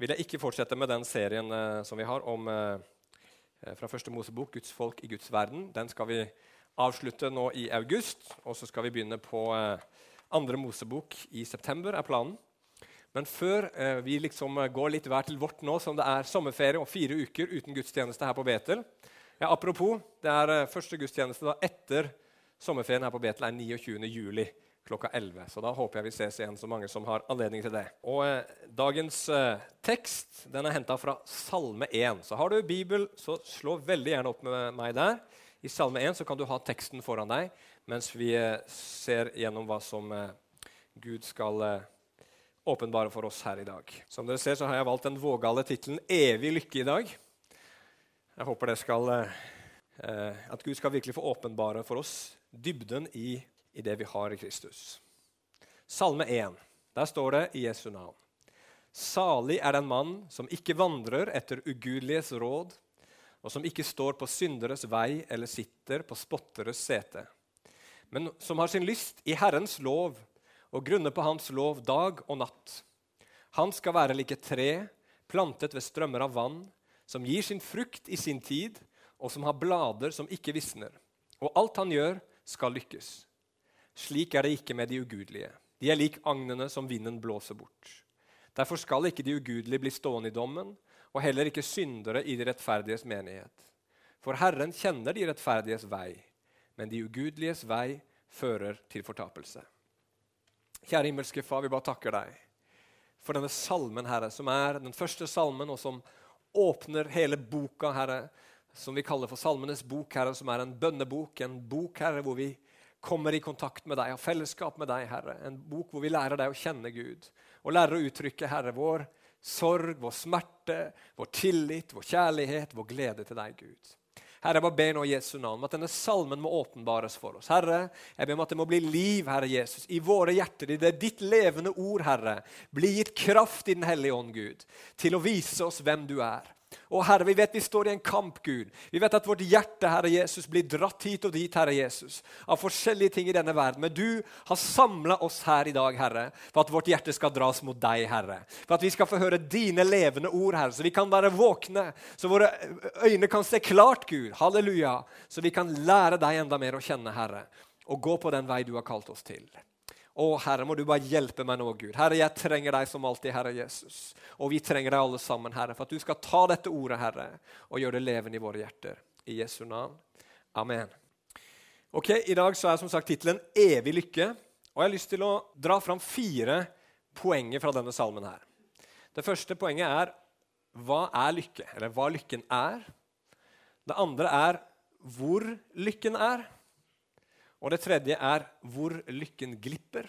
vil jeg ikke fortsette med den serien eh, som vi har om eh, eh, fra første Mosebok, Guds folk i Guds verden. Den skal vi avslutte nå i august, og så skal vi begynne på eh, andre Mosebok i september, er planen. Men før eh, vi liksom går litt hver til vårt nå, som det er sommerferie og fire uker uten gudstjeneste her på Betel ja, Apropos, det er første gudstjeneste da etter sommerferien her på Betel er 29. juli klokka 11. Så da håper jeg vi ses igjen, så mange som har anledning til det. Og eh, Dagens eh, tekst den er henta fra Salme 1. Så har du Bibel, så slå veldig gjerne opp med meg der. I Salme 1 så kan du ha teksten foran deg mens vi eh, ser gjennom hva som eh, Gud skal eh, åpenbare for oss her i dag. Som dere ser, så har jeg valgt den vågale tittelen 'Evig lykke' i dag. Jeg håper det skal, eh, at Gud skal virkelig få åpenbare for oss dybden i i det vi har i Kristus. Salme 1. Der står det i Jesu navn. Salig er den mann som ikke vandrer etter ugudeliges råd, og som ikke står på synderes vei eller sitter på spotteres sete, men som har sin lyst i Herrens lov og grunner på Hans lov dag og natt. Han skal være like tre plantet ved strømmer av vann, som gir sin frukt i sin tid, og som har blader som ikke visner. Og alt han gjør, skal lykkes. Slik er det ikke med de ugudelige. De er lik agnene som vinden blåser bort. Derfor skal ikke de ugudelige bli stående i dommen, og heller ikke syndere i de rettferdiges menighet. For Herren kjenner de rettferdiges vei, men de ugudeliges vei fører til fortapelse. Kjære himmelske Far, vi bare takker deg for denne salmen, Herre, som er den første salmen, og som åpner hele boka, Herre, som vi kaller for Salmenes bok, Herre, som er en bønnebok, en bok, Herre, hvor vi kommer i kontakt med deg, har fellesskap med deg, Herre. En bok hvor vi lærer deg å kjenne Gud og lærer å uttrykke, Herre, vår sorg, vår smerte, vår tillit, vår kjærlighet, vår glede til deg, Gud. Herre, jeg bare ber nå i Jesu navn at denne salmen må åpenbares for oss. Herre, jeg ber om at det må bli liv, Herre Jesus, i våre hjerter. I det ditt levende ord, Herre, bli gitt kraft i Den hellige ånd, Gud, til å vise oss hvem du er. Og Herre, vi vet vi står i en kamp, Gud. Vi vet at vårt hjerte Herre Jesus, blir dratt hit og dit Herre Jesus, av forskjellige ting i denne verden. Men du har samla oss her i dag, Herre, for at vårt hjerte skal dras mot deg, Herre. For at vi skal få høre dine levende ord, Herre, så vi kan være våkne, så våre øyne kan se klart, Gud. Halleluja. Så vi kan lære deg enda mer å kjenne, Herre, og gå på den vei du har kalt oss til. Å, Herre, må du bare hjelpe meg nå, Gud. Herre, jeg trenger deg som alltid, Herre Jesus. Og vi trenger deg alle sammen, Herre, for at du skal ta dette ordet, Herre, og gjøre det levende i våre hjerter. I Jesu navn. Amen. Ok, I dag så er som sagt tittelen 'Evig lykke'. Og jeg har lyst til å dra fram fire poenger fra denne salmen her. Det første poenget er hva er lykke? Eller hva lykken er. Det andre er hvor lykken er. Og det tredje er hvor lykken glipper.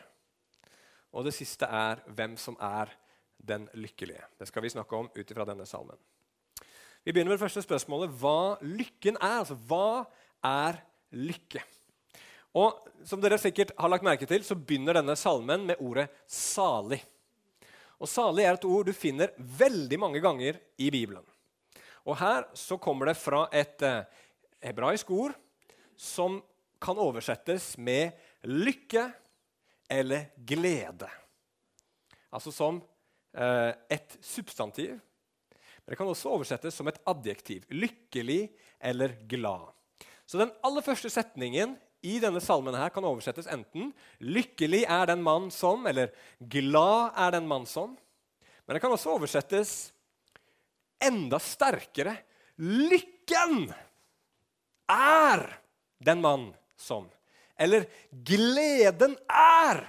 Og det siste er hvem som er den lykkelige. Det skal vi snakke om ut ifra denne salmen. Vi begynner med det første spørsmålet hva lykken er. Altså, hva er lykke? Og Som dere sikkert har lagt merke til, så begynner denne salmen med ordet 'salig'. Og 'Salig' er et ord du finner veldig mange ganger i Bibelen. Og Her så kommer det fra et eh, hebraisk ord som kan oversettes med lykke eller glede. Altså som eh, et substantiv. Men det kan også oversettes som et adjektiv. Lykkelig eller glad. Så den aller første setningen i denne salmen her kan oversettes enten 'Lykkelig er den mann som', eller 'Glad er den mann som'. Men det kan også oversettes enda sterkere 'Lykken er den mann som. Eller gleden er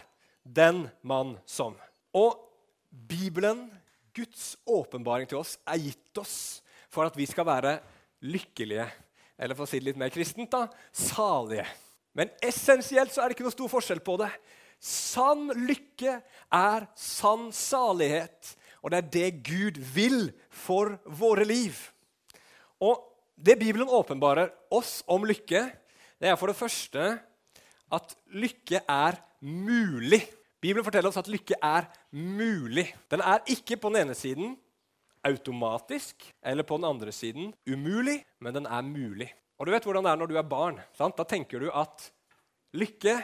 den mann som. Og Bibelen, Guds åpenbaring til oss, er gitt oss for at vi skal være lykkelige. Eller for å si det litt mer kristent, da salige. Men essensielt så er det ikke noe stor forskjell på det. Sann lykke er sann salighet. Og det er det Gud vil for våre liv. Og det Bibelen åpenbarer oss om lykke, det er for det første at lykke er mulig. Bibelen forteller oss at lykke er mulig. Den er ikke på den ene siden automatisk eller på den andre siden umulig, men den er mulig. Og du vet hvordan det er når du er barn. Sant? Da tenker du at lykke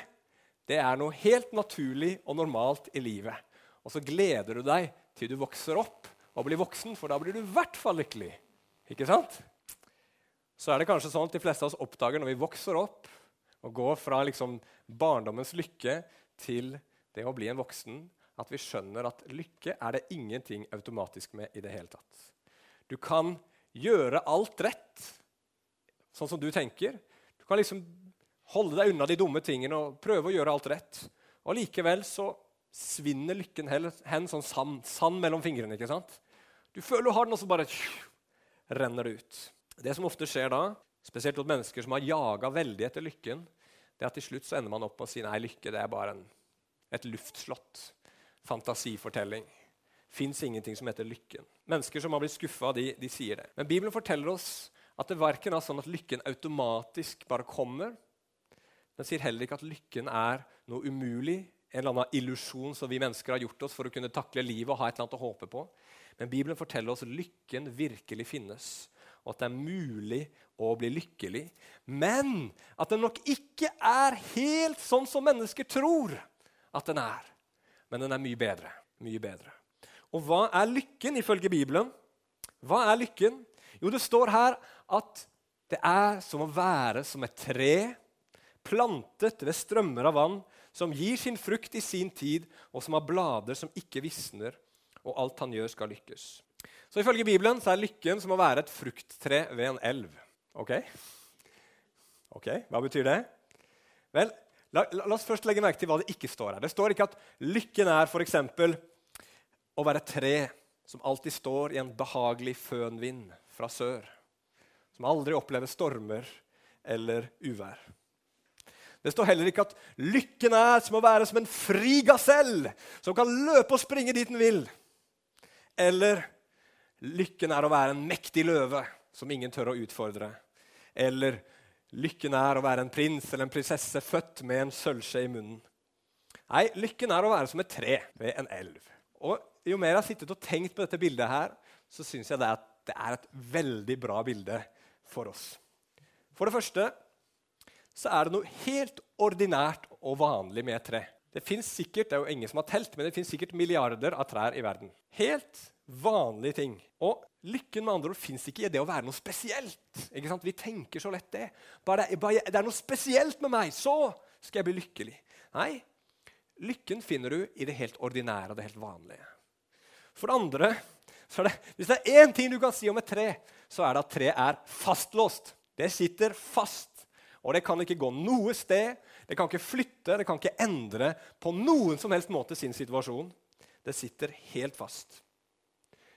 det er noe helt naturlig og normalt i livet. Og så gleder du deg til du vokser opp, og blir voksen, for da blir du i hvert fall lykkelig. Ikke sant? Så er det kanskje sånn at de fleste av oss oppdager når vi vokser opp og går fra liksom barndommens lykke til det å bli en voksen, at vi skjønner at lykke er det ingenting automatisk med i det hele tatt. Du kan gjøre alt rett, sånn som du tenker. Du kan liksom holde deg unna de dumme tingene og prøve å gjøre alt rett. Og likevel så svinner lykken hen sånn sand, sand mellom fingrene. ikke sant? Du føler du har den, og så bare renner det ut. Det som ofte skjer da, spesielt hos mennesker som har jaga veldig etter lykken, det er at til slutt så ender man opp med å si nei, lykke det er bare en, et luftslott. Fantasifortelling. Fins ingenting som heter lykken. Mennesker som har blitt skuffa, de, de, sier det. Men Bibelen forteller oss at det verken er sånn at lykken automatisk bare kommer. Den sier heller ikke at lykken er noe umulig, en eller annen illusjon som vi mennesker har gjort oss for å kunne takle livet og ha et eller annet å håpe på. Men Bibelen forteller oss at lykken virkelig finnes, og at det er mulig å bli lykkelig. Men at den nok ikke er helt sånn som mennesker tror at den er. Men den er mye bedre. Mye bedre. Og hva er lykken ifølge Bibelen? Hva er lykken? Jo, det står her at det er som å være som et tre plantet ved strømmer av vann, som gir sin frukt i sin tid, og som har blader som ikke visner, og alt han gjør, skal lykkes. Så Ifølge Bibelen så er lykken som å være et frukttre ved en elv. Ok? Ok, Hva betyr det? Vel, la, la, la, oss først legge merke til hva det ikke står her. Det står ikke at lykken er f.eks. å være et tre som alltid står i en behagelig fønvind fra sør. Som aldri opplever stormer eller uvær. Det står heller ikke at lykken er som å være som en fri gasell som kan løpe og springe dit den vil. Eller lykken er å være en mektig løve som ingen tør å utfordre. Eller lykken er å være en prins eller en prinsesse født med en sølvskje i munnen. Nei, lykken er å være som et tre ved en elv. Og Jo mer jeg har sittet og tenkt på dette bildet, her, så syns jeg det er, det er et veldig bra bilde for oss. For det første så er det noe helt ordinært og vanlig med et tre. Det fins sikkert det er jo ingen som har telt, men det finnes sikkert milliarder av trær i verden. Helt vanlige ting. Og lykken med andre ord fins ikke i det å være noe spesielt. Ikke sant? Vi tenker så lett det. Bare bare det er noe spesielt med meg, så skal jeg bli lykkelig. Nei, lykken finner du i det helt ordinære og det helt vanlige. For det andre, det, hvis det er én ting du kan si om et tre, så er det at treet er fastlåst. Det sitter fast. Og det kan ikke gå noe sted, det kan ikke flytte, det kan ikke endre på noen som helst måte sin situasjon. Det sitter helt fast.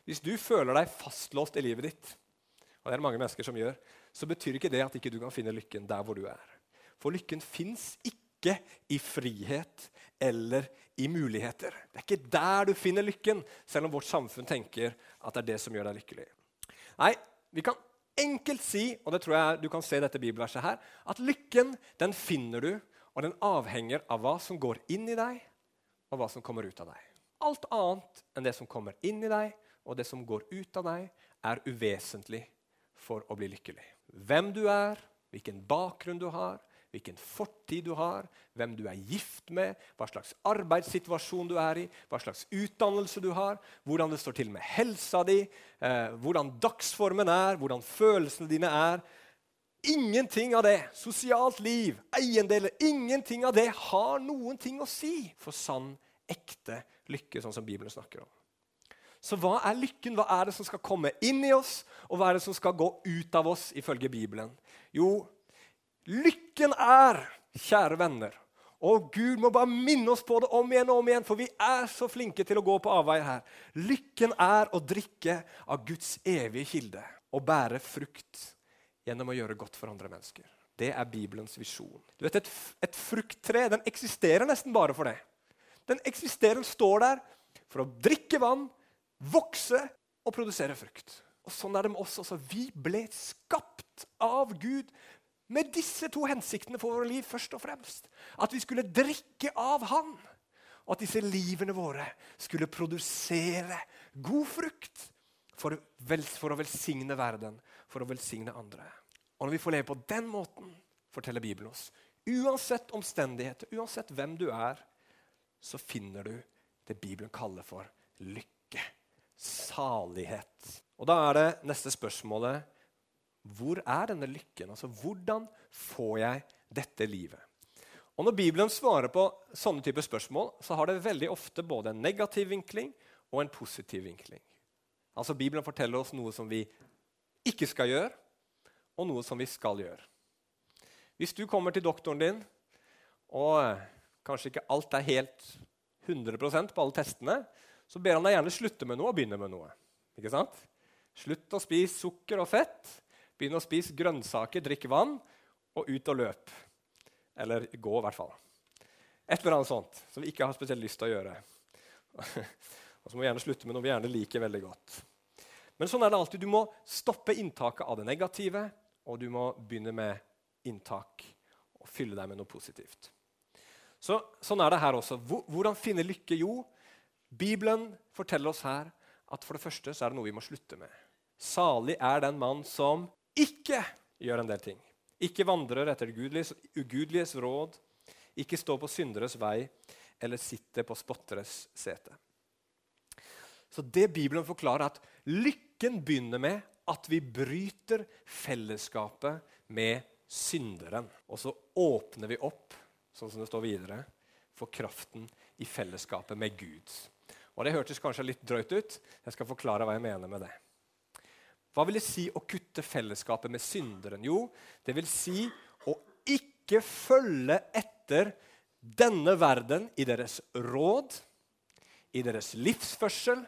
Hvis du føler deg fastlåst i livet ditt, og det er det mange mennesker som gjør, så betyr ikke det at ikke du kan finne lykken der hvor du er. For lykken fins ikke i frihet eller i muligheter. Det er ikke der du finner lykken, selv om vårt samfunn tenker at det er det som gjør deg lykkelig. Nei, vi kan enkelt si, og det tror jeg du kan se dette bibelverset her, at lykken den finner du, og den avhenger av hva som går inn i deg, og hva som kommer ut av deg. Alt annet enn det som kommer inn i deg, og det som går ut av deg, er uvesentlig for å bli lykkelig. Hvem du er, hvilken bakgrunn du har, hvilken fortid du har, hvem du er gift med, hva slags arbeidssituasjon du er i, hva slags utdannelse du har, hvordan det står til med helsa di, eh, hvordan dagsformen er, hvordan følelsene dine er. Ingenting av det, sosialt liv, eiendeler, ingenting av det har noen ting å si for sann, ekte lykke, sånn som Bibelen snakker om. Så hva er lykken? Hva er det som skal komme inn i oss, og hva er det som skal gå ut av oss, ifølge Bibelen? Jo, Lykken er, kjære venner Og Gud må bare minne oss på det om igjen og om igjen, for vi er så flinke til å gå på avveier her. Lykken er å drikke av Guds evige kilde og bære frukt gjennom å gjøre godt for andre mennesker. Det er Bibelens visjon. Du vet, Et, et frukttre den eksisterer nesten bare for det. Den eksisterer, står der for å drikke vann, vokse og produsere frukt. Og Sånn er det med oss også. Vi ble skapt av Gud med disse to hensiktene for våre liv først og fremst. At vi skulle drikke av Han, og at disse livene våre skulle produsere god frukt for, vel, for å velsigne verden, for å velsigne andre. Og når vi får leve på den måten, forteller Bibelen oss, uansett omstendigheter, uansett hvem du er, så finner du det Bibelen kaller for lykke. salighet. Og Da er det neste spørsmålet hvor er denne lykken? Altså, Hvordan får jeg dette livet? Og Når Bibelen svarer på sånne typer spørsmål, så har det veldig ofte både en negativ vinkling og en positiv vinkling. Altså Bibelen forteller oss noe som vi ikke skal gjøre, og noe som vi skal gjøre. Hvis du kommer til doktoren din, og kanskje ikke alt er helt 100% på alle testene, så ber han deg gjerne slutte med noe og begynne med noe. Ikke sant? Slutt å spise sukker og fett. Begynn å spise grønnsaker, drikk vann, og ut og løp. Eller gå, i hvert fall. Et eller annet sånt som vi ikke har spesielt lyst til å gjøre. og så må vi gjerne slutte med noe vi gjerne liker veldig godt. Men sånn er det alltid. Du må stoppe inntaket av det negative, og du må begynne med inntak og fylle deg med noe positivt. Så, sånn er det her også. Hvordan finne lykke? Jo, Bibelen forteller oss her at for det første så er det noe vi må slutte med. Salig er den mann som ikke gjør en del ting. Ikke vandrer etter ugudeliges råd, ikke står på synderes vei eller sitter på spotteres sete. Så det Bibelen forklarer, er at lykken begynner med at vi bryter fellesskapet med synderen. Og så åpner vi opp, sånn som det står videre, for kraften i fellesskapet med Gud. Og Det hørtes kanskje litt drøyt ut. Jeg skal forklare hva jeg mener med det. Hva vil det si å kutte fellesskapet med synderen? Jo, det vil si å ikke følge etter denne verden i deres råd, i deres livsførsel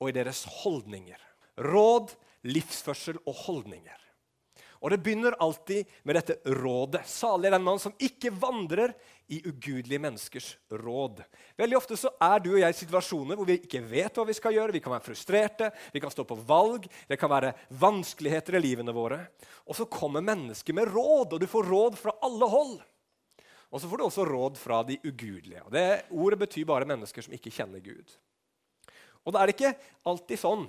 og i deres holdninger. Råd, livsførsel og holdninger. Og Det begynner alltid med dette rådet. Salig er den mann som ikke vandrer i ugudelige menneskers råd. Veldig ofte så er du og jeg i situasjoner hvor vi ikke vet hva vi skal gjøre. Vi kan være frustrerte, vi kan stå på valg, det kan være vanskeligheter i livene våre. Og så kommer mennesker med råd, og du får råd fra alle hold. Og så får du også råd fra de ugudelige. Og det Ordet betyr bare mennesker som ikke kjenner Gud. Og da er det ikke alltid sånn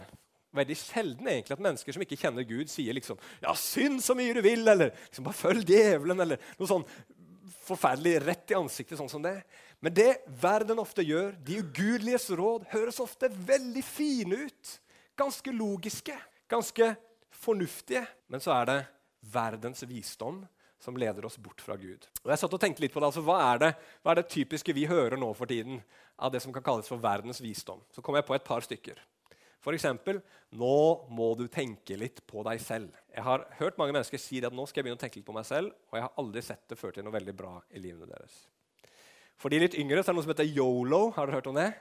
veldig sjelden egentlig at mennesker som ikke kjenner Gud, sier liksom ja, synd så mye du vil, eller liksom, bare følg djevelen, eller noe sånn forferdelig rett i ansiktet, sånn som det. Men det verden ofte gjør, de ugudeliges råd, høres ofte veldig fine ut. Ganske logiske, ganske fornuftige. Men så er det verdens visdom som leder oss bort fra Gud. Og jeg satt og tenkte litt på det, altså, hva, er det, hva er det typiske vi hører nå for tiden av det som kan kalles for verdens visdom? Så kom jeg på et par stykker. F.eks.: Nå må du tenke litt på deg selv. Jeg har hørt mange mennesker si at nå skal jeg begynne å tenke litt på meg selv, og jeg har aldri sett det føre til noe veldig bra i livene deres. For de litt yngre så er det noe som heter yolo. Har dere hørt om det?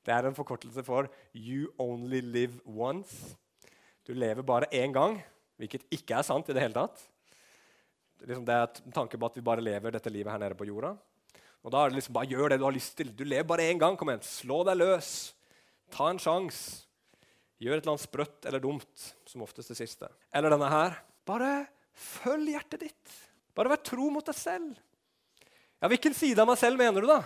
Det er en forkortelse for You Only Live Once. Du lever bare én gang, hvilket ikke er sant i det hele tatt. Liksom det er en tanke på at vi bare lever dette livet her nede på jorda. Og da er det liksom bare gjør det du har lyst til. Du lever bare én gang. Kom igjen, slå deg løs. Ta en sjanse. Gjør et eller annet sprøtt eller dumt, som oftest det siste. Eller denne her. Bare følg hjertet ditt. Bare vær tro mot deg selv. Ja, Hvilken side av meg selv mener du, da?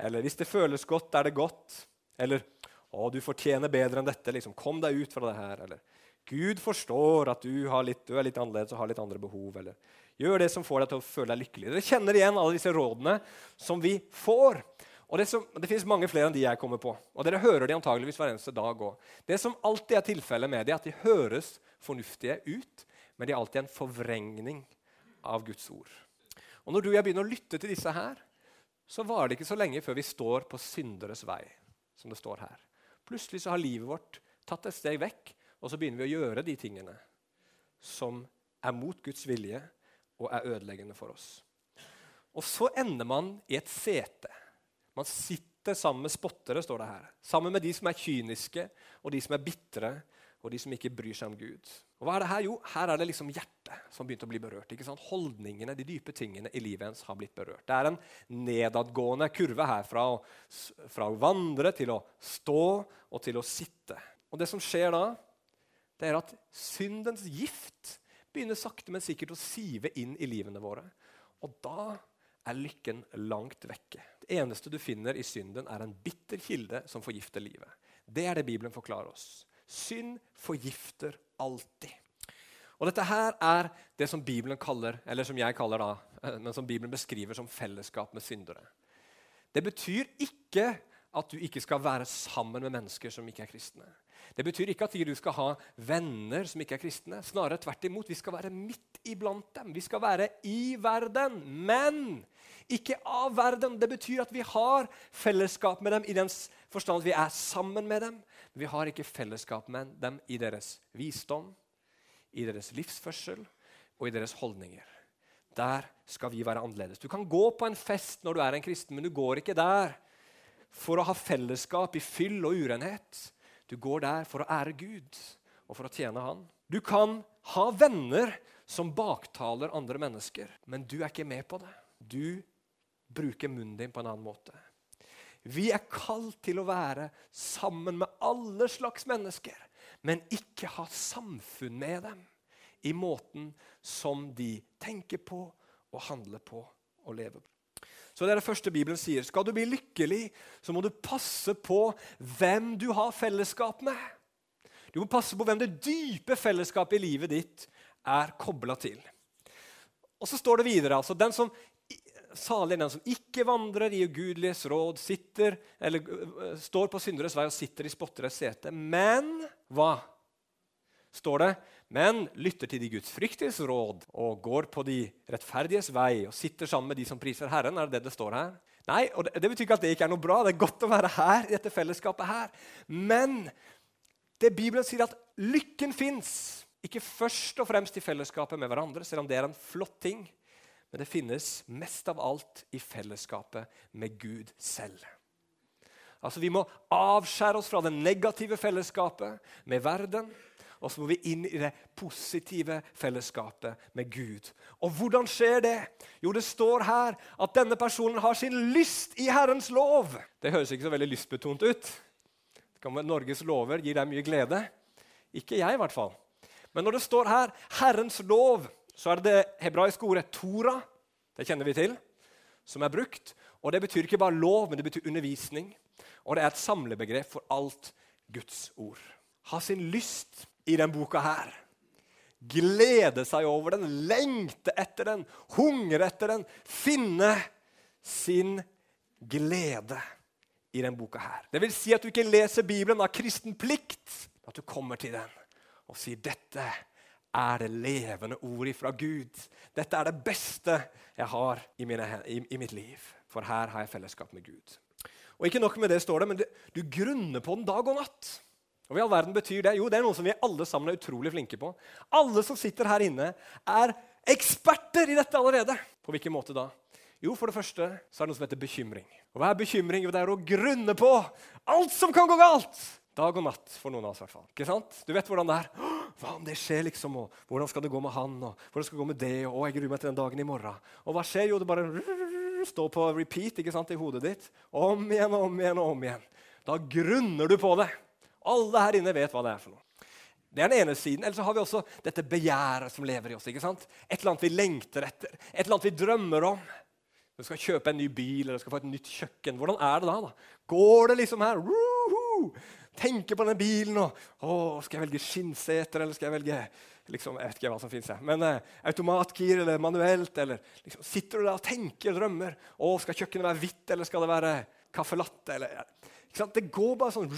Eller hvis det føles godt, er det godt. Eller å, du fortjener bedre enn dette. liksom, Kom deg ut fra det her. Eller Gud forstår at du, litt, du er litt annerledes og har litt andre behov. Eller gjør det som får deg til å føle deg lykkelig. Dere kjenner igjen alle disse rådene som vi får. Og Det, det finnes mange flere enn de jeg kommer på. Og Dere hører de antageligvis hver eneste dag òg. Det som alltid er tilfellet med dem, er at de høres fornuftige ut, men de er alltid en forvrengning av Guds ord. Og Når du og jeg begynner å lytte til disse her, så varer det ikke så lenge før vi står på synderes vei, som det står her. Plutselig så har livet vårt tatt et steg vekk, og så begynner vi å gjøre de tingene som er mot Guds vilje og er ødeleggende for oss. Og så ender man i et sete man sitter sammen med spottere, står det her. Sammen med de som er kyniske, og de som er bitre, og de som ikke bryr seg om Gud. Og hva er det Her Jo, her er det liksom hjertet som begynte å bli berørt. ikke sant? Holdningene, de dype tingene i livet ens har blitt berørt. Det er en nedadgående kurve her fra å, fra å vandre til å stå og til å sitte. Og det som skjer da, det er at syndens gift begynner sakte, men sikkert å sive inn i livene våre. Og da er lykken langt vekke. Det eneste du finner i synden, er en bitter kilde som forgifter livet. Det er det Bibelen forklarer oss. Synd forgifter alltid. Og Dette her er det som Bibelen kaller, eller som jeg kaller da, men som Bibelen beskriver som fellesskap med syndere. Det betyr ikke at du ikke skal være sammen med mennesker som ikke er kristne. Det betyr ikke at du skal ha venner som ikke er kristne. Snarere tvert imot. Vi skal være midt iblant dem. Vi skal være i verden, men ikke av verden. Det betyr at vi har fellesskap med dem i den forstand at vi er sammen med dem. Men vi har ikke fellesskap med dem i deres visdom, i deres livsførsel og i deres holdninger. Der skal vi være annerledes. Du kan gå på en fest når du er en kristen, men du går ikke der for å ha fellesskap i fyll og urenhet. Du går der for å ære Gud og for å tjene Han. Du kan ha venner som baktaler andre mennesker, men du er ikke med på det. Du bruker munnen din på en annen måte. Vi er kalt til å være sammen med alle slags mennesker, men ikke ha samfunn med dem i måten som de tenker på og handler på og lever på. Så det er det første Bibelen sier. Skal du bli lykkelig, så må du passe på hvem du har fellesskap med. Du må passe på hvem det dype fellesskapet i livet ditt er kobla til. Og så står det videre altså, den som Salig den som ikke vandrer i ugudeliges råd, sitter, eller står på synderes vei og sitter i spotteres sete. Men hva? Står det men lytter til de gudsfryktiges råd og går på de rettferdiges vei og sitter sammen med de som priser Herren. Er det det står her? Nei, og det, det betyr ikke at det ikke er noe bra. Det er godt å være her i dette fellesskapet her. Men det Bibelen sier at lykken fins, ikke først og fremst i fellesskapet med hverandre, selv om det er en flott ting, men det finnes mest av alt i fellesskapet med Gud selv. Altså Vi må avskjære oss fra det negative fellesskapet med verden og så må vi inn i det positive fellesskapet med Gud. Og hvordan skjer det? Jo, det står her at denne personen har sin lyst i Herrens lov. Det høres ikke så veldig lystbetont ut. Norges lover gir deg mye glede. Ikke jeg, i hvert fall. Men når det står her 'Herrens lov', så er det det hebraiske ordet 'tora'. Det kjenner vi til. Som er brukt. Og det betyr ikke bare lov, men det betyr undervisning. Og det er et samlebegrep for alt Guds ord. Ha sin lyst i denne boka her. Glede seg over den, lengte etter den, hungre etter den. Finne sin glede i denne boka her. Det vil si at du ikke leser Bibelen av kristen plikt, at du kommer til den og sier dette er det levende ordet fra Gud. Dette er det beste jeg har i, mine, i, i, mitt liv. For her har jeg fellesskap med Gud. Og ikke nok med det, står det, men du, du grunner på den dag og natt. Og hva i all verden betyr det? Jo, det er noe som vi alle sammen er utrolig flinke på. Alle som sitter her inne, er eksperter i dette allerede. På hvilken måte da? Jo, for det første så er det noe som heter bekymring. Og hva er bekymring? Jo, det er å grunne på alt som kan gå galt. Dag og natt for noen av oss. i hvert fall. Ikke sant? Du vet hvordan det er. Hva om det skjer, liksom? Og hvordan skal det gå med han? Og hvordan skal det gå med det? Og jeg gruer meg til den dagen i morgen. Og hva skjer? Jo, det bare står på repeat ikke sant, i hodet ditt. Om igjen og om igjen og om igjen. Da grunner du på det. Alle her inne vet hva det er for noe. Det er den ene siden. Eller så har vi også dette begjæret som lever i oss. ikke sant? Et eller annet vi lengter etter, et eller annet vi drømmer om. Du skal kjøpe en ny bil eller skal få et nytt kjøkken. Hvordan er det da? da? Går det liksom her? Woohoo! Tenker på denne bilen og å, Skal jeg velge skinnseter, eller skal jeg velge liksom, jeg vet ikke hva som her, men eh, automatgir eller manuelt? eller liksom, Sitter du der og tenker drømmer? Å, Skal kjøkkenet være hvitt, eller skal det være caffè latte? Eller, ikke sant? Det går bare sånn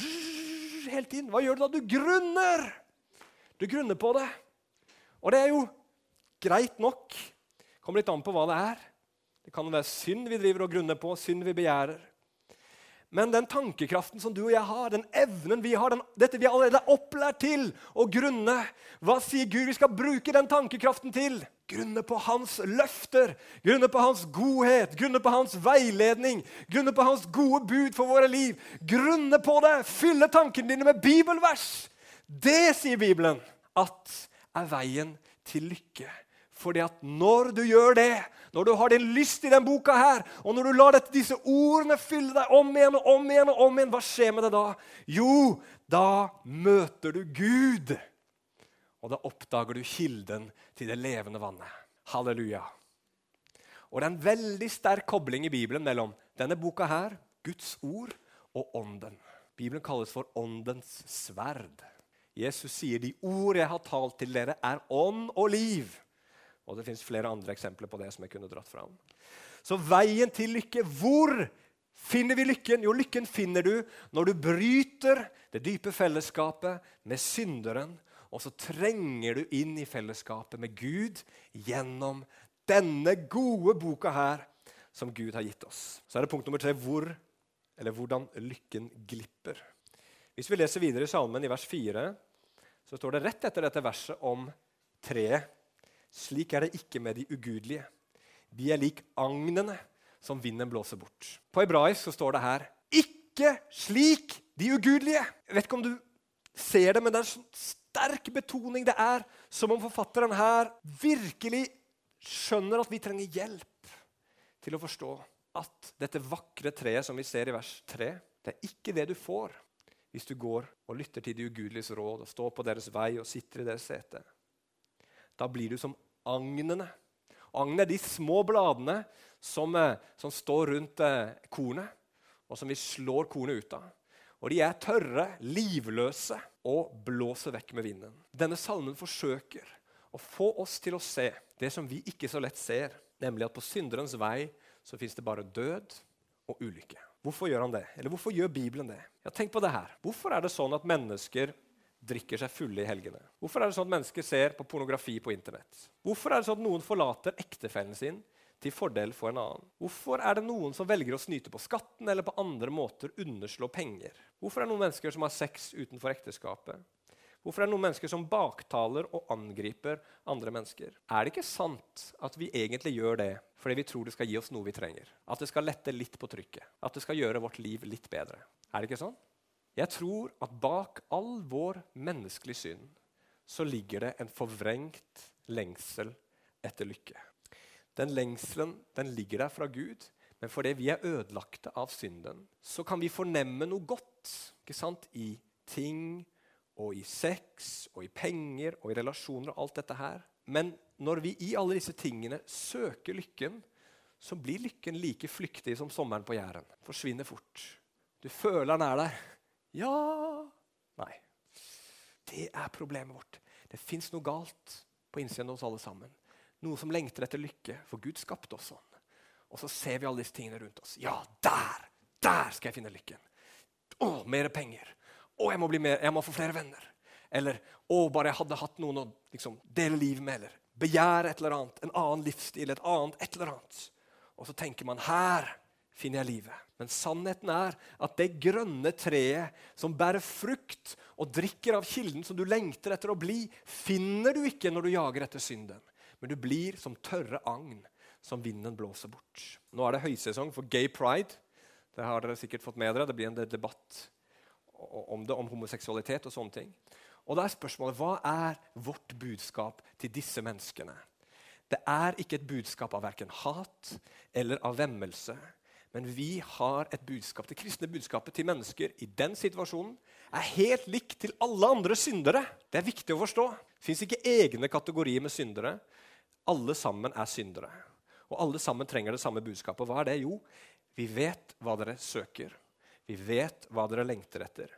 hele tiden. Hva gjør du da? Du grunner! Du grunner på det. Og det er jo greit nok. Kommer litt an på hva det er. Det kan være synd vi driver og grunner på, synd vi begjærer. Men den tankekraften som du og jeg har, den evnen vi har, den, dette vi allerede er opplært til å grunne Hva sier Gud vi skal bruke den tankekraften til? Grunne på hans løfter, grunne på hans godhet, grunne på hans veiledning, grunne på hans gode bud for våre liv. Grunne på det! Fylle tankene dine med bibelvers! Det, sier Bibelen, at er veien til lykke. Fordi at når du gjør det, når du har din lyst i denne boka, her, og når du lar dette, disse ordene fylle deg om igjen og om igjen, og om igjen, hva skjer med det da? Jo, da møter du Gud. Og da oppdager du kilden til det levende vannet. Halleluja. Og Det er en veldig sterk kobling i Bibelen mellom denne boka, her, Guds ord, og Ånden. Bibelen kalles for Åndens sverd. Jesus sier de ord jeg har talt til dere, er ånd og liv. Og det fins flere andre eksempler på det som jeg kunne dratt fram. Så veien til lykke, hvor Finner vi lykken? Jo, lykken finner du når du bryter det dype fellesskapet med synderen, og så trenger du inn i fellesskapet med Gud gjennom denne gode boka her som Gud har gitt oss. Så er det punkt nummer tre hvor, eller hvordan lykken glipper. Hvis vi leser videre i salmen i vers 4, så står det rett etter dette verset om treet. Slik er det ikke med de ugudelige. De er lik agnene som vinden blåser bort. På hebraisk så står det her 'ikke slik de ugudelige'. Jeg vet ikke om du ser det, men det er en sånn sterk betoning. Det er som om forfatteren her virkelig skjønner at vi trenger hjelp til å forstå at dette vakre treet som vi ser i vers 3, det er ikke det du får hvis du går og lytter til de ugudeliges råd og står på deres vei og sitter i deres sete. Da blir du som agnene. Agnene er de små bladene som, eh, som står rundt eh, kornet, og som vi slår kornet ut av. Og de er tørre, livløse og blåser vekk med vinden. Denne salmen forsøker å få oss til å se det som vi ikke så lett ser, nemlig at på synderens vei så fins det bare død og ulykke. Hvorfor gjør han det? Eller hvorfor gjør Bibelen det? Ja, tenk på det her. Hvorfor er det sånn at mennesker drikker seg fulle i helgene? Hvorfor er det sånn at mennesker ser på pornografi på Internett? Hvorfor er det sånn at noen forlater ektefellen sin til fordel for en annen? Hvorfor er det noen som velger å snyte på skatten eller på andre måter underslå penger? Hvorfor er det noen mennesker som har sex utenfor ekteskapet? Hvorfor er det noen mennesker som baktaler og angriper andre mennesker? Er det ikke sant at vi egentlig gjør det fordi vi tror det skal gi oss noe vi trenger? At det skal lette litt på trykket? At det skal gjøre vårt liv litt bedre? Er det ikke sånn? Jeg tror at bak all vår menneskelige synd så ligger det en forvrengt lengsel etter lykke. Den lengselen den ligger der fra Gud, men fordi vi er ødelagte av synden, så kan vi fornemme noe godt ikke sant? i ting og i sex og i penger og i relasjoner og alt dette her. Men når vi i alle disse tingene søker lykken, så blir lykken like flyktig som sommeren på Jæren. Forsvinner fort. Du føler den er der. Ja Nei. Det er problemet vårt. Det fins noe galt på innsiden hos alle sammen. Noe som lengter etter lykke, for Gud skapte oss sånn. Og så ser vi alle disse tingene rundt oss. Ja, der! Der skal jeg finne lykken. Å, mer penger. Å, jeg må, mer, jeg må få flere venner. Eller å, bare jeg hadde hatt noen å liksom, dele livet med. Eller begjære et eller annet. En annen livsstil, et annet et eller annet. Og så tenker man her finner jeg livet. Men sannheten er at det grønne treet som bærer frukt og drikker av kilden som du lengter etter å bli, finner du ikke når du jager etter synden men du blir som tørre agn som vinden blåser bort. Nå er det høysesong for gay pride. Det har dere sikkert fått med dere. Det blir en debatt om det, om homoseksualitet og sånne ting. Og da er spørsmålet hva er vårt budskap til disse menneskene? Det er ikke et budskap av verken hat eller av vemmelse. Men vi har et budskap. Det kristne budskapet til mennesker i den situasjonen er helt likt til alle andre syndere. Det er viktig å forstå. Det fins ikke egne kategorier med syndere. Alle sammen er syndere. Og alle sammen trenger det samme budskapet. Hva er det? Jo, vi vet hva dere søker. Vi vet hva dere lengter etter.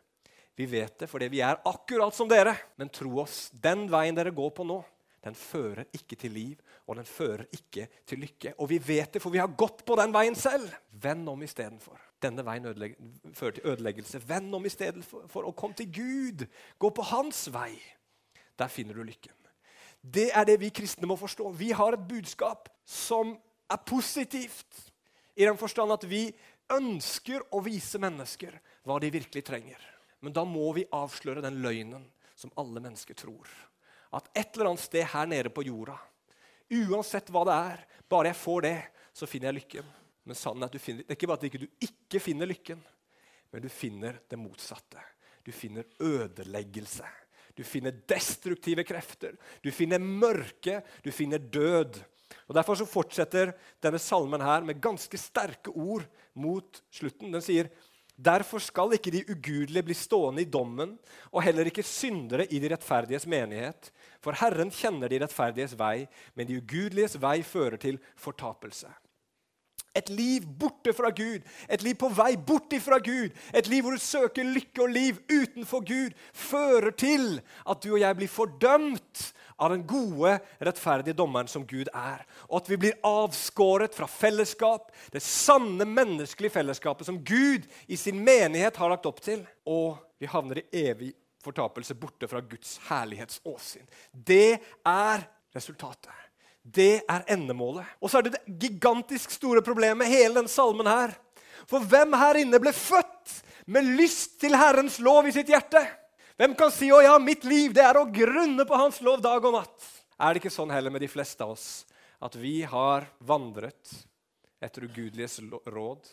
Vi vet det fordi vi er akkurat som dere. Men tro oss, den veien dere går på nå, den fører ikke til liv, og den fører ikke til lykke. Og vi vet det, for vi har gått på den veien selv. Vend om istedenfor. Denne veien fører til ødeleggelse. Vend om istedenfor og kom til Gud. Gå på hans vei. Der finner du lykken. Det er det vi kristne må forstå. Vi har et budskap som er positivt, i den forstand at vi ønsker å vise mennesker hva de virkelig trenger. Men da må vi avsløre den løgnen som alle mennesker tror. At et eller annet sted her nede på jorda, uansett hva det er, bare jeg får det, så finner jeg lykken. Men sannheten er at du finner, det er ikke bare at du ikke finner lykken, men du finner det motsatte. Du finner ødeleggelse. Du finner destruktive krefter. Du finner mørke. Du finner død. Og Derfor så fortsetter denne salmen her med ganske sterke ord mot slutten. Den sier Derfor skal ikke de ugudelige bli stående i dommen, og heller ikke syndere i de rettferdiges menighet. For Herren kjenner de rettferdiges vei, men de ugudeliges vei fører til fortapelse. Et liv borte fra Gud, et liv på vei bort ifra Gud, et liv hvor du søker lykke og liv utenfor Gud, fører til at du og jeg blir fordømt av den gode, rettferdige dommeren som Gud er. Og at vi blir avskåret fra fellesskap, det sanne menneskelige fellesskapet som Gud i sin menighet har lagt opp til. Og vi havner i evig fortapelse borte fra Guds herlighetsåsyn. Det er resultatet. Det er endemålet. Og så er det det gigantisk store problemet med hele denne salmen her. For hvem her inne ble født med lyst til Herrens lov i sitt hjerte? Hvem kan si 'Å ja, mitt liv det er å grunne på Hans lov dag og natt'? Er det ikke sånn heller med de fleste av oss at vi har vandret etter ugudeliges råd?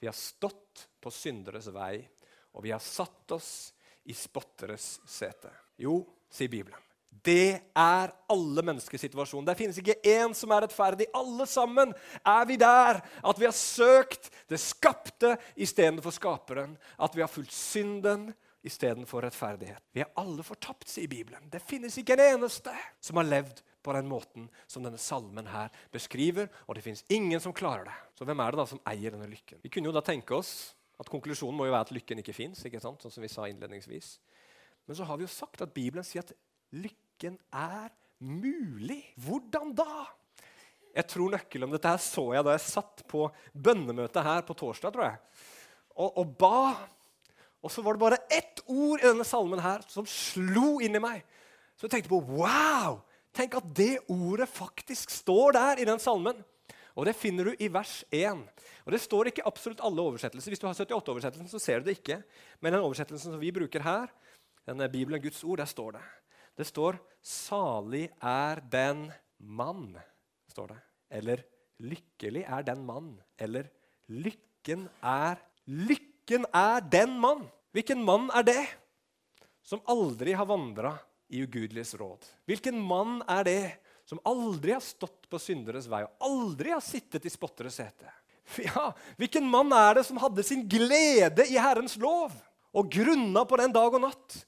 Vi har stått på synderes vei, og vi har satt oss i spotteres sete. Jo, sier Bibelen. Det er alle menneskers situasjon. Det finnes ikke én som er rettferdig. Alle sammen er vi der at vi har søkt det skapte istedenfor skaperen. At vi har fulgt synden istedenfor rettferdighet. Vi er alle fortapt, sier Bibelen. Det finnes ikke en eneste som har levd på den måten som denne salmen her beskriver, og det finnes ingen som klarer det. Så hvem er det da som eier denne lykken? Vi kunne jo da tenke oss at konklusjonen må jo være at lykken ikke fins, sånn som vi sa innledningsvis. Men så har vi jo sagt at Bibelen sier at lykken er mulig. Hvordan da? Jeg tror nøkkelen om dette her så jeg da jeg satt på bønnemøtet her på torsdag. tror jeg, og, og ba. Og så var det bare ett ord i denne salmen her som slo inn i meg. Så jeg tenkte på wow! Tenk at det ordet faktisk står der i den salmen. Og Det finner du i vers 1. Og Det står ikke absolutt alle oversettelser. Hvis du har 78-oversettelsen, så ser du det ikke. Men den oversettelsen som vi bruker her, denne Bibelen Guds ord, der står det. Det står 'Salig er den mann', står det. Eller 'Lykkelig er den mann'. Eller 'Lykken er Lykken er den mann'. Hvilken mann er det? Som aldri har vandra i ugudeliges råd. Hvilken mann er det som aldri har stått på synderes vei og aldri har sittet i spotteres sete? Ja, hvilken mann er det som hadde sin glede i Herrens lov og grunna på den dag og natt?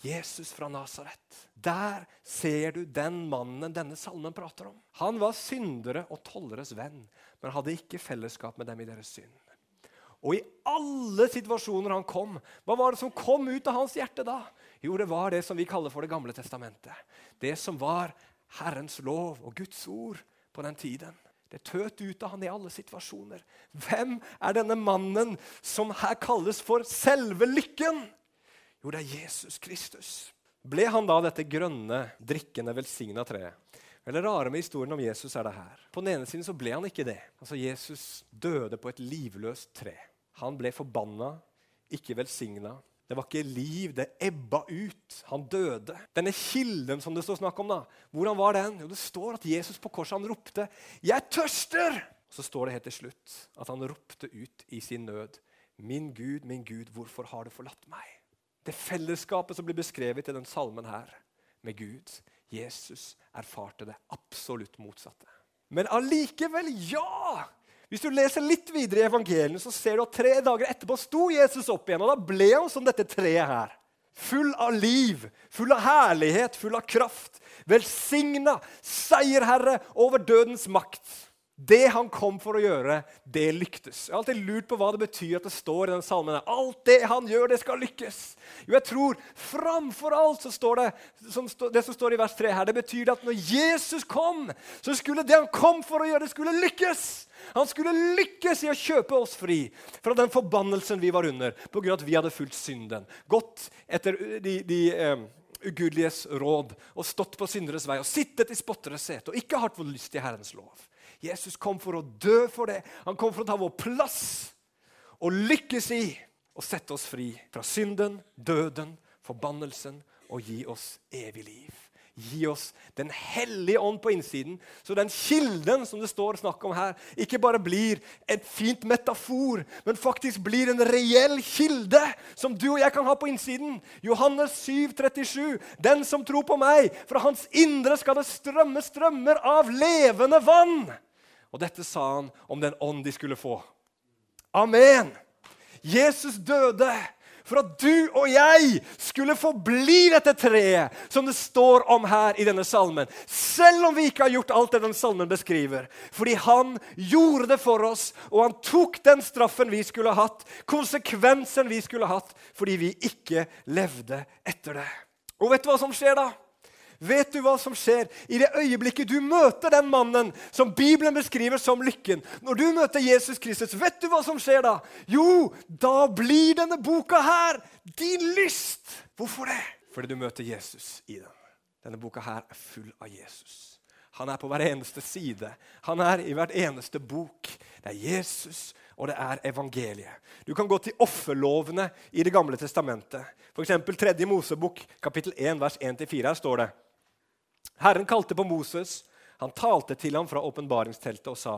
Jesus fra Nasaret. Der ser du den mannen denne salmen prater om. Han var syndere og tolleres venn, men hadde ikke fellesskap med dem i deres synd. Og i alle situasjoner han kom, hva var det som kom ut av hans hjerte da? Jo, det var det som vi kaller for Det gamle testamentet. Det som var Herrens lov og Guds ord på den tiden. Det tøt ut av han i alle situasjoner. Hvem er denne mannen som her kalles for selve lykken? Jo, det er Jesus Kristus. Ble han da dette grønne, drikkende, velsigna treet? Det rare med historien om Jesus er det her. På den ene siden så ble han ikke det. Altså Jesus døde på et livløst tre. Han ble forbanna, ikke velsigna. Det var ikke liv, det ebba ut. Han døde. Denne kilden som det står snakk om, da, hvordan var den? Jo, Det står at Jesus på korset han ropte 'Jeg tørster!' Så står det helt til slutt at han ropte ut i sin nød 'Min Gud, min Gud, hvorfor har du forlatt meg?' Det fellesskapet som blir beskrevet i den salmen her med Gud. Jesus erfarte det absolutt motsatte. Men allikevel, ja! Hvis du leser litt videre i evangeliene, så ser du at tre dager etterpå sto Jesus opp igjen. Og da ble han som dette treet her. Full av liv, full av herlighet, full av kraft. Velsigna, seierherre over dødens makt. Det han kom for å gjøre, det lyktes. Jeg har alltid lurt på hva det betyr at det står i den salmen. Alt det han gjør, det skal lykkes. Jo, jeg tror Framfor alt så står det som, det som står i vers 3 her, det betyr at når Jesus kom, så skulle det han kom for å gjøre, det skulle lykkes. Han skulle lykkes i å kjøpe oss fri fra den forbannelsen vi var under pga. at vi hadde fulgt synden. Gått etter de, de eh, ugudeliges råd og stått på synderes vei og sittet i spotteres sete og ikke hatt vår lyst i Herrens lov. Jesus kom for å dø for det. Han kom for å ta vår plass og lykkes i å sette oss fri fra synden, døden, forbannelsen og gi oss evig liv. Gi oss Den hellige ånd på innsiden, så den kilden som det står snakk om her, ikke bare blir et fint metafor, men faktisk blir en reell kilde som du og jeg kan ha på innsiden. Johannes 7, 37. Den som tror på meg, fra hans indre skal det strømme strømmer av levende vann. Og dette sa han om den ånd de skulle få. Amen! Jesus døde For at du og jeg skulle få bli dette treet som det står om her i denne salmen. Selv om vi ikke har gjort alt det den salmen beskriver. Fordi han gjorde det for oss, og han tok den straffen vi skulle hatt, konsekvensen vi skulle hatt, fordi vi ikke levde etter det. Og vet du hva som skjer da? Vet du hva som skjer i det øyeblikket du møter den mannen som Bibelen beskriver som lykken? Når du møter Jesus Kristus, vet du hva som skjer da? Jo, da blir denne boka her din lyst. Hvorfor det? Fordi du møter Jesus i den. Denne boka her er full av Jesus. Han er på hver eneste side. Han er i hvert eneste bok. Det er Jesus, og det er evangeliet. Du kan gå til offerlovene i Det gamle testamentet. F.eks. 3. Mosebok, kapittel 1, vers 1-4. Her står det Herren kalte på Moses. Han talte til ham fra åpenbaringsteltet og sa.: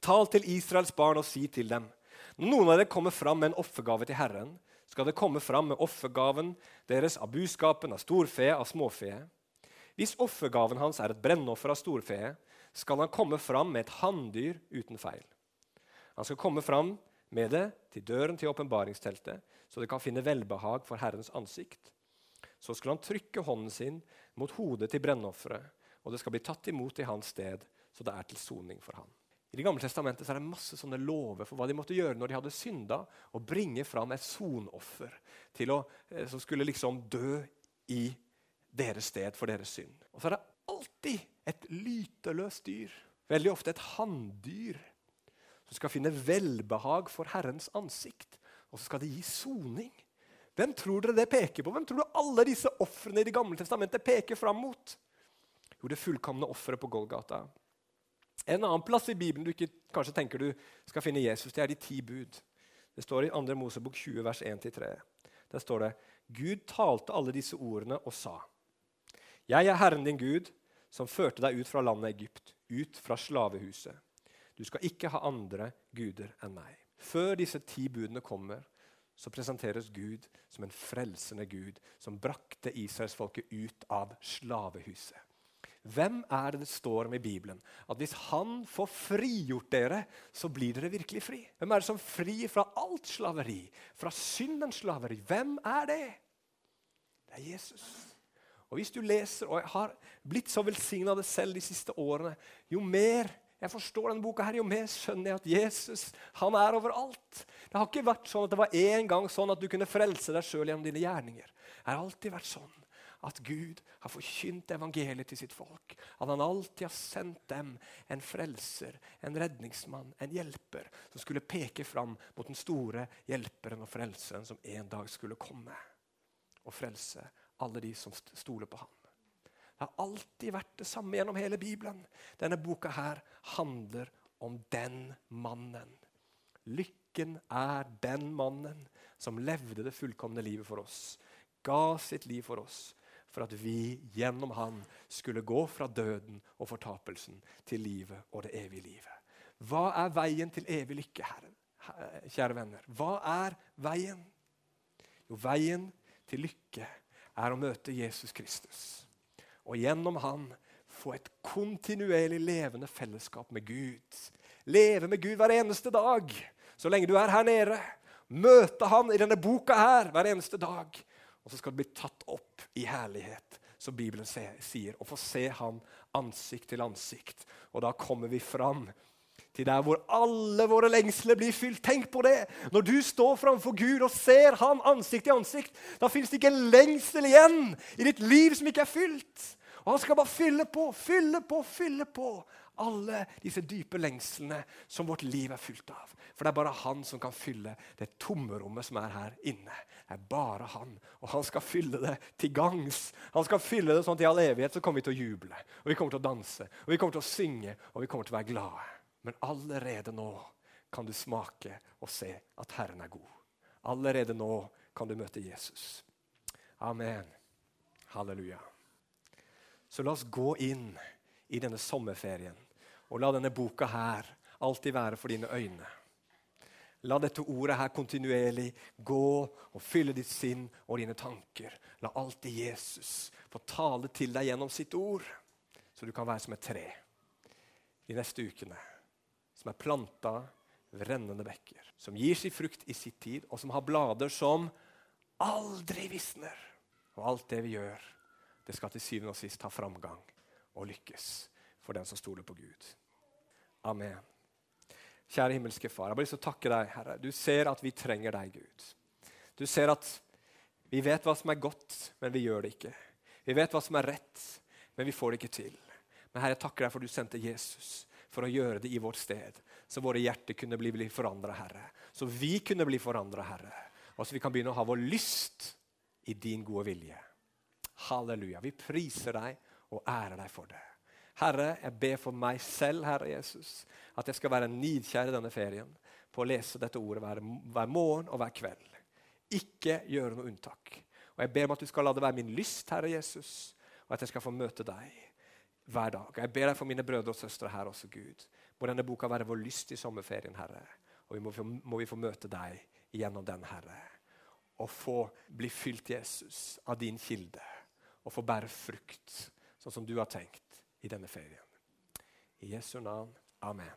Tal til Israels barn og si til dem:" Når noen av dere kommer fram med en offergave til Herren, skal det komme fram med offergaven deres av buskapen, av storfe, av småfe. Hvis offergaven hans er et brennoffer av storfe, skal han komme fram med et hanndyr uten feil. Han skal komme fram med det til døren til åpenbaringsteltet, så det kan finne velbehag for Herrens ansikt. Så skal han trykke hånden sin mot hodet til brennofferet, og det skal bli tatt imot i hans sted, så det er til soning for ham. I Det gamle testamentet er det masse sånne lover for hva de måtte gjøre når de hadde synda, og bringe fram et sonoffer å, som skulle liksom dø i deres sted for deres synd. Og så er det alltid et lyteløst dyr, veldig ofte et hanndyr, som skal finne velbehag for Herrens ansikt, og så skal det gi soning. Hvem tror dere det peker på? Hvem tror du alle disse ofrene i Det gamle testamentet peker fram mot? Jo, det fullkomne offeret på Golgata. En annen plass i Bibelen du ikke kanskje tenker du skal finne Jesus, det er de ti bud. Det står i 2. Mosebok 20, vers 1-3. Der står det Gud talte alle disse ordene og sa. Jeg er Herren din Gud, som førte deg ut fra landet Egypt, ut fra slavehuset. Du skal ikke ha andre guder enn meg. Før disse ti budene kommer, så presenteres Gud som en frelsende Gud som brakte israelsfolket ut av slavehuset. Hvem er det det står om i Bibelen? At hvis han får frigjort dere, så blir dere virkelig fri. Hvem er det som frir fra alt slaveri? Fra syndens slaveri? Hvem er det? Det er Jesus. Og Hvis du leser, og jeg har blitt så velsigna av det selv de siste årene, jo mer jeg forstår denne boka, her, jo mer skjønner jeg at Jesus han er overalt. Det har ikke vært sånn at det var en gang sånn at du kunne frelse deg sjøl gjennom dine gjerninger. Det har alltid vært sånn at Gud har forkynt evangeliet til sitt folk. At han alltid har sendt dem en frelser, en redningsmann, en hjelper, som skulle peke fram mot den store hjelperen og frelseren som en dag skulle komme og frelse alle de som stoler på ham. Det har alltid vært det samme gjennom hele Bibelen. Denne boka her handler om den mannen. Lykken er den mannen som levde det fullkomne livet for oss. Ga sitt liv for oss for at vi gjennom han skulle gå fra døden og fortapelsen til livet og det evige livet. Hva er veien til evig lykke, herre? kjære venner? Hva er veien? Jo, veien til lykke er å møte Jesus Kristus og gjennom han få et kontinuerlig levende fellesskap med Gud. Leve med Gud hver eneste dag, så lenge du er her nede. Møte han i denne boka her hver eneste dag. Og så skal du bli tatt opp i herlighet, som Bibelen sier, og få se han ansikt til ansikt. Og da kommer vi fram til der hvor alle våre lengsler blir fylt. Tenk på det! Når du står framfor Gud og ser Han ansikt til ansikt, da fins det ikke en lengsel igjen i ditt liv som ikke er fylt. Og Han skal bare fylle på, fylle på, fylle på alle disse dype lengslene som vårt liv er fylt av. For det er bare Han som kan fylle det tommerommet som er her inne. Det er bare Han, og han skal fylle det til gangs. Han skal fylle det sånn at i all evighet så kommer vi til å juble, og vi kommer til å danse, og vi kommer til å synge, og vi kommer til å være glade. Men allerede nå kan du smake og se at Herren er god. Allerede nå kan du møte Jesus. Amen. Halleluja. Så la oss gå inn i denne sommerferien og la denne boka her alltid være for dine øyne. La dette ordet her kontinuerlig gå og fylle ditt sinn og dine tanker. La alltid Jesus få tale til deg gjennom sitt ord, så du kan være som et tre de neste ukene som er planta ved rennende bekker, som gir sin frukt i sitt tid, og som har blader som aldri visner. Og alt det vi gjør, det skal til syvende og sist ha framgang og lykkes for den som stoler på Gud. Amen. Kjære himmelske Far, jeg har lyst til å takke deg, Herre. Du ser at vi trenger deg, Gud. Du ser at vi vet hva som er godt, men vi gjør det ikke. Vi vet hva som er rett, men vi får det ikke til. Men Herre, jeg takker deg for du sendte Jesus for å gjøre det i vårt sted. Så våre hjerter kunne bli, bli forandra, Herre. Så vi kunne bli forandra, Herre. Og så vi kan begynne å ha vår lyst i din gode vilje. Halleluja. Vi priser deg og ærer deg for det. Herre, jeg ber for meg selv, Herre Jesus, at jeg skal være nidkjær i denne ferien på å lese dette ordet hver, hver morgen og hver kveld. Ikke gjøre noe unntak. Og Jeg ber om at du skal la det være min lyst, Herre Jesus, og at jeg skal få møte deg hver dag. Jeg ber deg for mine brødre og søstre her også, Gud. Må denne boka være vår lyst i sommerferien, Herre. Og vi må, må vi få møte deg gjennom den, Herre. Og få bli fylt, Jesus, av din kilde. Og få bære frukt, sånn som du har tenkt i denne ferien. I Jesu navn. Amen.